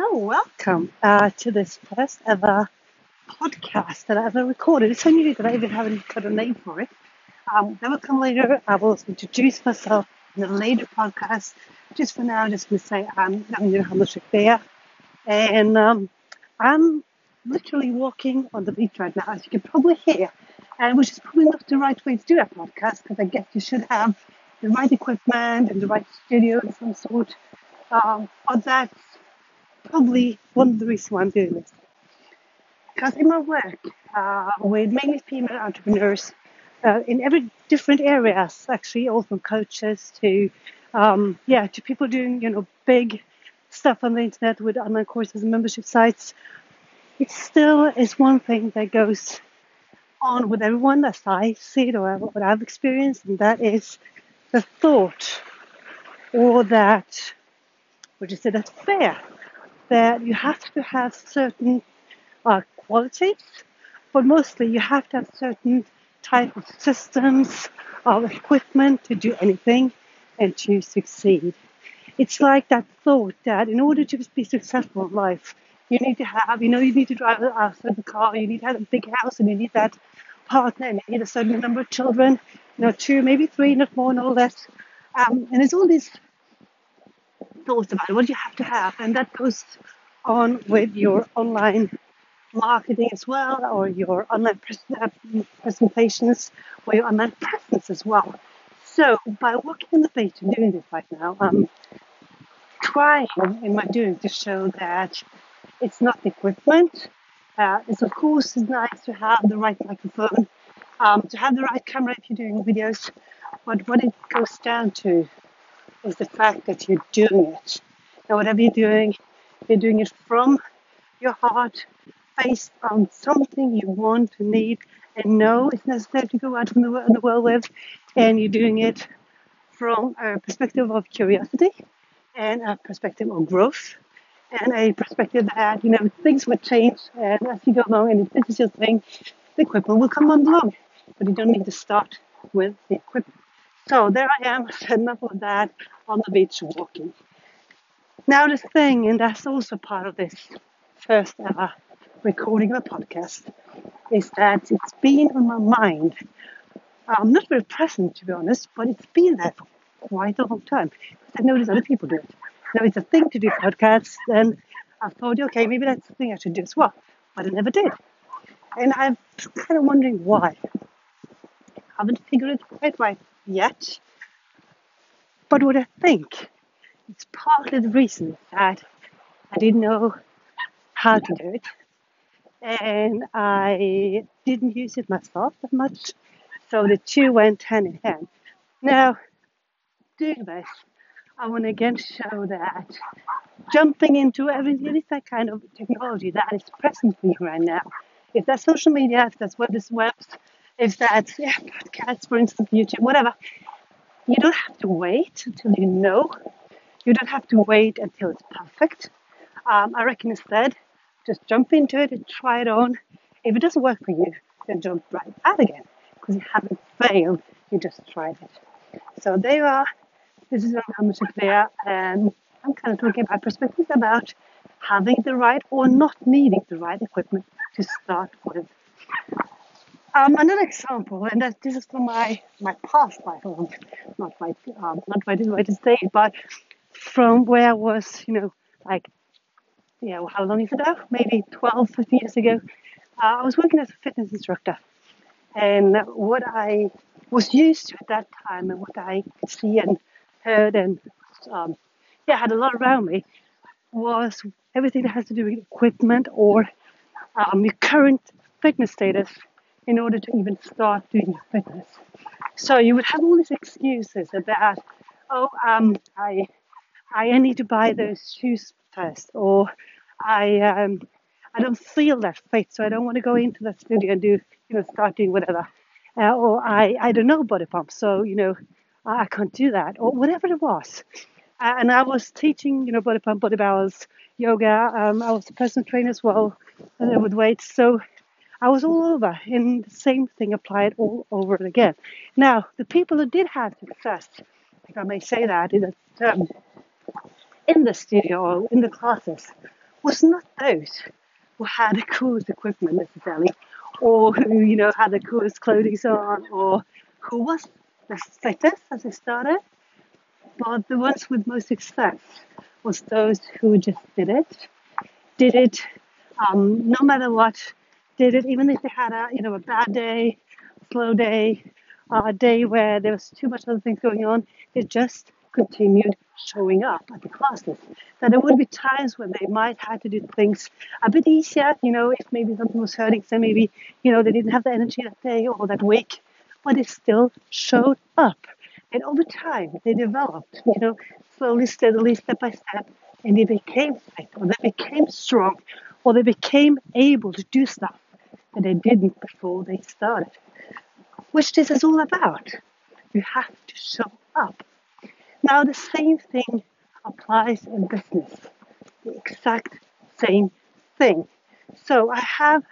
So, welcome uh, to this first ever podcast that I've ever recorded. It's new that I even haven't got a name for it. Um, that will come later. I will introduce myself in a later podcast. Just for now, I'm just going to say I'm Hamashik there. And um, I'm literally walking on the beach right now, as you can probably hear, and which is probably not the right way to do a podcast because I guess you should have the right equipment and the right studio of some sort. Um, but that's probably one of the reasons why I'm doing this. Because in my work uh, with mainly female entrepreneurs uh, in every different areas, actually, all from coaches to um, yeah, to people doing you know big stuff on the internet with online courses and membership sites, it still is one thing that goes on with everyone as I see it or what I've experienced, and that is the thought or that, would you say, that fear that you have to have certain uh, qualities, but mostly you have to have certain type of systems of equipment to do anything and to succeed. It's like that thought that in order to be successful in life, you need to have, you know, you need to drive a certain car, you need to have a big house, and you need that partner, and you need a certain number of children, you know, two, maybe three, not more, and that. Um, and there's all these about what you have to have, and that goes on with your online marketing as well, or your online pres- presentations, or your online presence as well. So by walking in the beach and doing this right now, I'm trying in my doing to show that it's not equipment. Uh, it's of course nice to have the right microphone, um, to have the right camera if you're doing videos, but what it goes down to is the fact that you're doing it. And whatever you're doing, you're doing it from your heart, based on something you want to need. And know it's necessary to go out in the, in the world with, and you're doing it from a perspective of curiosity and a perspective of growth and a perspective that you know things will change. And as you go along and this is your thing the equipment will come on along but you don't need to start with the equipment so there i am enough of that on the beach walking now the thing and that's also part of this first ever recording of a podcast is that it's been on my mind i'm not very present to be honest but it's been there for quite a long time I noticed other people do it now it's a thing to do podcasts, and I thought, okay, maybe that's the thing I should do as well. But I never did. And I'm kind of wondering why. I haven't figured it quite right yet. But what I think it's partly the reason that I didn't know how to do it. And I didn't use it myself that much. So the two went hand in hand. Now, doing this I want to again show that jumping into every that kind of technology that is present for you right now. If that's social media, if that's web, this webs, if that's yeah, podcasts, for instance, YouTube, whatever, you don't have to wait until you know. You don't have to wait until it's perfect. Um, I reckon instead, just jump into it and try it on. If it doesn't work for you, then jump right out again because you haven't failed. You just tried it. So there you are this is Anna there, and I'm kind of talking about perspectives about having the right or not needing the right equipment to start with. Um, another example, and that this is from my, my past life, not my um, not my to say but from where I was, you know, like, yeah, well, how long is it now? Maybe 12, 15 years ago. Uh, I was working as a fitness instructor, and what I was used to at that time, and what I see and heard and um, yeah, had a lot around me was everything that has to do with equipment or um, your current fitness status in order to even start doing your fitness. So you would have all these excuses about, oh, um, I, I need to buy those shoes first, or I, um, I don't feel that fit, so I don't want to go into the studio and do, you know, start doing whatever. Uh, or I, I don't know body pump, so you know, I can't do that, or whatever it was. Uh, and I was teaching, you know, body pump, body balance, yoga. Um, I was a personal trainer as well uh, with weights. So I was all over, and the same thing applied all over again. Now, the people who did have success, if I may say that, in the, um, in the studio or in the classes, was not those who had the coolest equipment necessarily, or who, you know, had the coolest clothing on, or who was the fittest as they started, but the ones with most success was those who just did it, did it um, no matter what, did it even if they had a you know a bad day, slow day, a day where there was too much other things going on. They just continued showing up at the classes. Now there would be times when they might have to do things a bit easier, you know, if maybe something was hurting, so maybe, you know, they didn't have the energy that day or that week, but they still showed up. And over time, they developed, you know, slowly, steadily, step by step, and they became fit, or they became strong, or they became able to do stuff that they didn't before they started. Which this is all about. You have to show up. Now, the same thing applies in business. The exact same thing. So, I have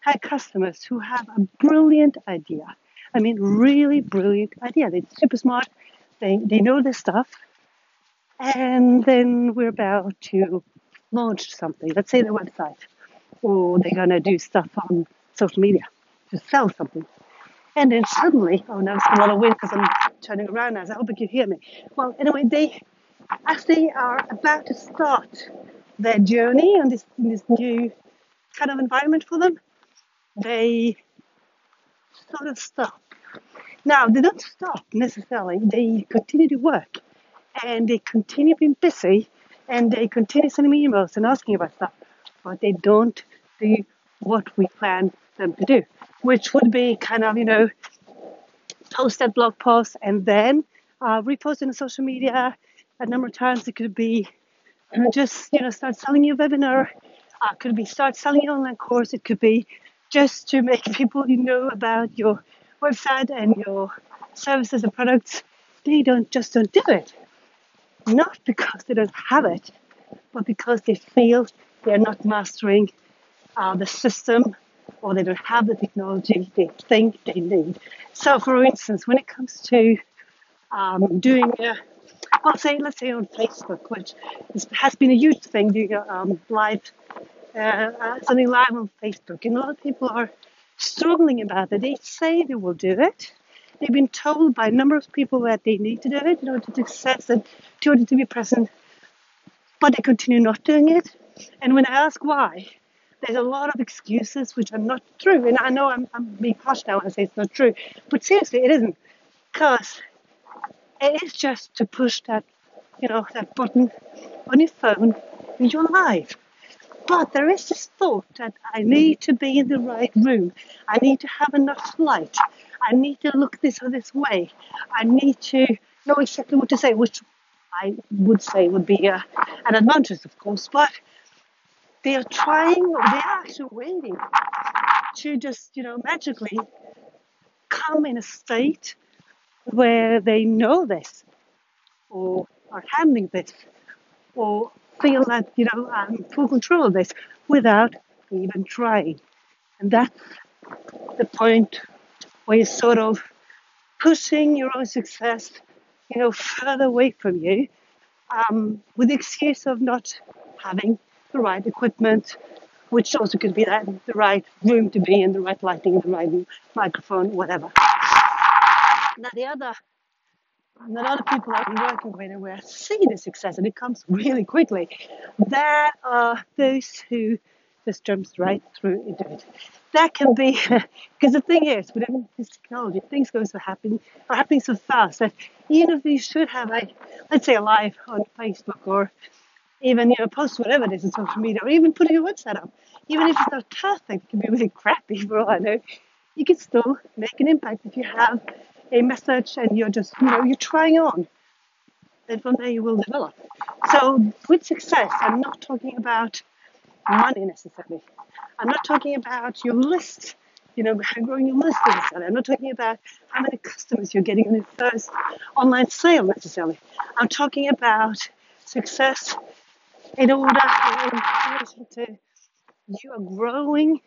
had customers who have a brilliant idea. I mean, really brilliant idea. They're super smart. They, they know this stuff. And then we're about to launch something. Let's say the website. Or they're going to do stuff on social media to sell something. And then suddenly, oh, now it's a lot of wind because I'm turning around now. So I hope you can hear me. Well, anyway, they, as they are about to start their journey on this, this new kind of environment for them, they sort of stop. Now, they don't stop necessarily. They continue to work and they continue being busy and they continue sending me emails and asking about stuff, but they don't do what we plan them to do, which would be kind of, you know, post that blog post and then uh, repost in social media. A number of times it could be just, you know, start selling your webinar. Uh, could be start selling your online course. It could be just to make people you know about your website and your services and products. They don't just don't do it, not because they don't have it, but because they feel they're not mastering uh, the system or they don't have the technology they think they need. So, for instance, when it comes to um, doing, a, well, say, let's say on Facebook, which has been a huge thing, doing um, live, uh, uh, something live on Facebook, and a lot of people are struggling about it. They say they will do it. They've been told by a number of people that they need to do it in order to success and in order to be present, but they continue not doing it. And when I ask why, there's a lot of excuses which are not true. And I know I'm, I'm being harsh now when I say it's not true, but seriously, it isn't. Because it is just to push that, you know, that button on your phone and you're live. But there is this thought that I need to be in the right room. I need to have enough light. I need to look this or this way. I need to know exactly what to say, which I would say would be a, an advantage, of course. But they are trying, they are actually waiting to just, you know, magically come in a state where they know this, or are handling this, or feel that, you know, I'm full control of this without even trying. And that's the point where you're sort of pushing your own success, you know, further away from you, um, with the excuse of not having the right equipment, which also could be that the right room to be in, the right lighting, the right microphone, whatever. Now the other, a lot of people I've been working with and see the success and it comes really quickly, there are those who just jumps right through into it. That can be because the thing is, with this technology, things go so are happening so fast that even if you should have a, let's say, a live on Facebook or even you know post whatever it is on social media, or even putting a website up. Even if it's not perfect, it can be really crappy for all I know. You can still make an impact if you have a message and you're just you know you're trying on. Then from there you will develop. So with success, I'm not talking about money necessarily. I'm not talking about your list, you know, growing your list necessarily. I'm not talking about how many customers you're getting in your first online sale necessarily. I'm talking about success in order to you are growing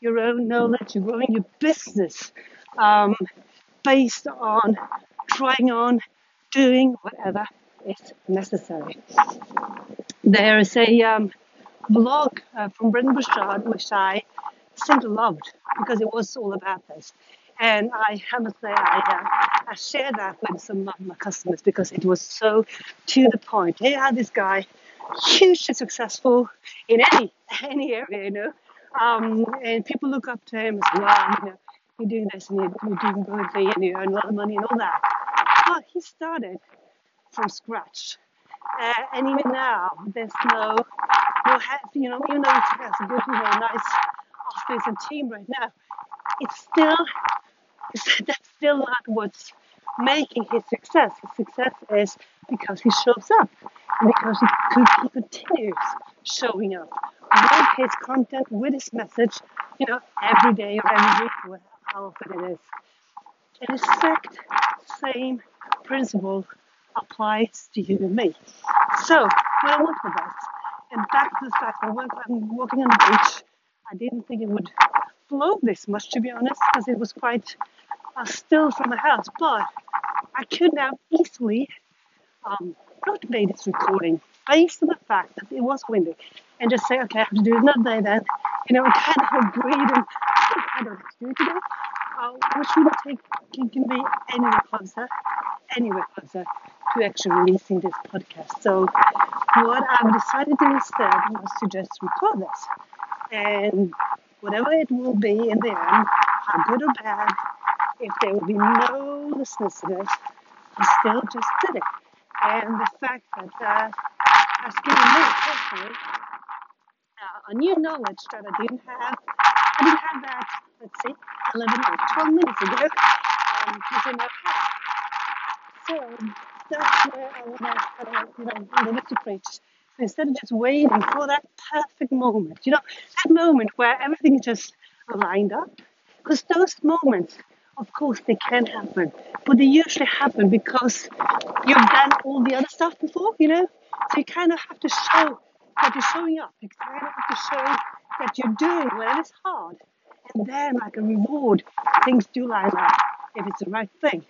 your own knowledge, you're growing your business um, based on trying on doing whatever is necessary. There is a um, blog uh, from Brendon Burchard, which I simply loved because it was all about this. And I have to say, I, uh, I shared that with some of my customers because it was so to the point. Here had this guy, hugely successful in any any area, you know, um, and people look up to him as well. You know, you're doing this and you're, you're doing brilliantly and you earn a lot of money and all that. But he started from scratch. Uh, and even now, there's no, no, you know, even though he has a good, you know, nice office and team right now, it's still, it's, that's still not what's making his success. His success is because he shows up, because he, he continues showing up with his content, with his message, you know, every day or every week, how often it is. And exact same principle applies to you and me. So, what I want with that, and back to the fact that when I'm walking on the beach, I didn't think it would flow this much, to be honest, because it was quite uh, still from the house. But I could now easily um, not made this recording based on the fact that it was windy and just say, okay, I have to do another day then. You know, kind of agreed and I don't have to do it today. Uh, which wouldn't take can, can be anywhere closer, anywhere closer to actually releasing this podcast. So what I've decided to do instead was to just record this. And whatever it will be in the end, how good or bad, if there will be no to this, I still just did it. And the fact that that has given me personally uh, a new knowledge that I didn't have. I didn't have that, let's see, 11 or 12 minutes ago, um, in my head. So that's where I want to, you know, live to preach. So instead of just waiting for that perfect moment, you know, that moment where everything just lined up, because those moments of course, they can happen, but they usually happen because you've done all the other stuff before, you know? So you kind of have to show that you're showing up. You kind of have to show that you're doing when it's hard. And then, like a reward, things do line up if it's the right thing.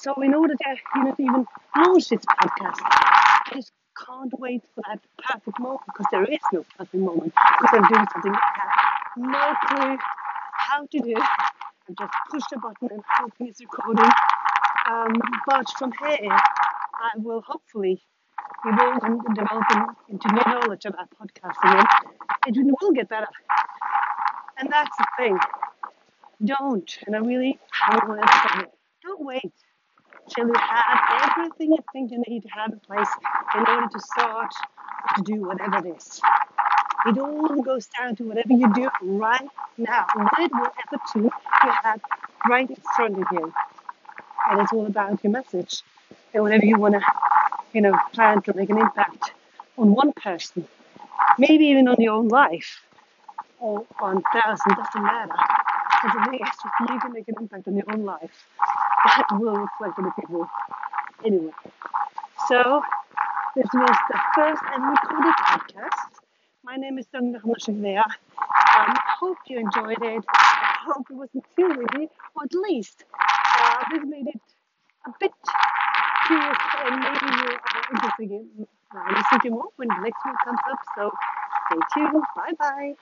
So, in order to, you know, even launch this podcast, I just can't wait for that perfect moment because there is no perfect moment because I'm doing something I have no clue how to do and just push the button and hoping it's recording. Um, but from here, I will hopefully evolve and develop into new knowledge about podcasting and it will get better. And that's the thing. Don't, and I really don't want to say it, don't wait till you have everything you think you need to have in place in order to start to do whatever it is. It all goes down to whatever you do right now, whatever tool you have right in front of you. And it's all about your message. And whatever you want to, you know, plan to make an impact on one person, maybe even on your own life, or on thousands, doesn't matter. But the is, if you can make an impact on your own life, that will reflect on the people anyway. So, this was the first ever recorded podcast my name is Dagmar Hamashivlea. Um, hope you enjoyed it. I hope it wasn't too windy, or at least uh, this made it a bit curious and maybe you are interested in uh, listening to more when the next one comes up. So stay tuned. Bye bye.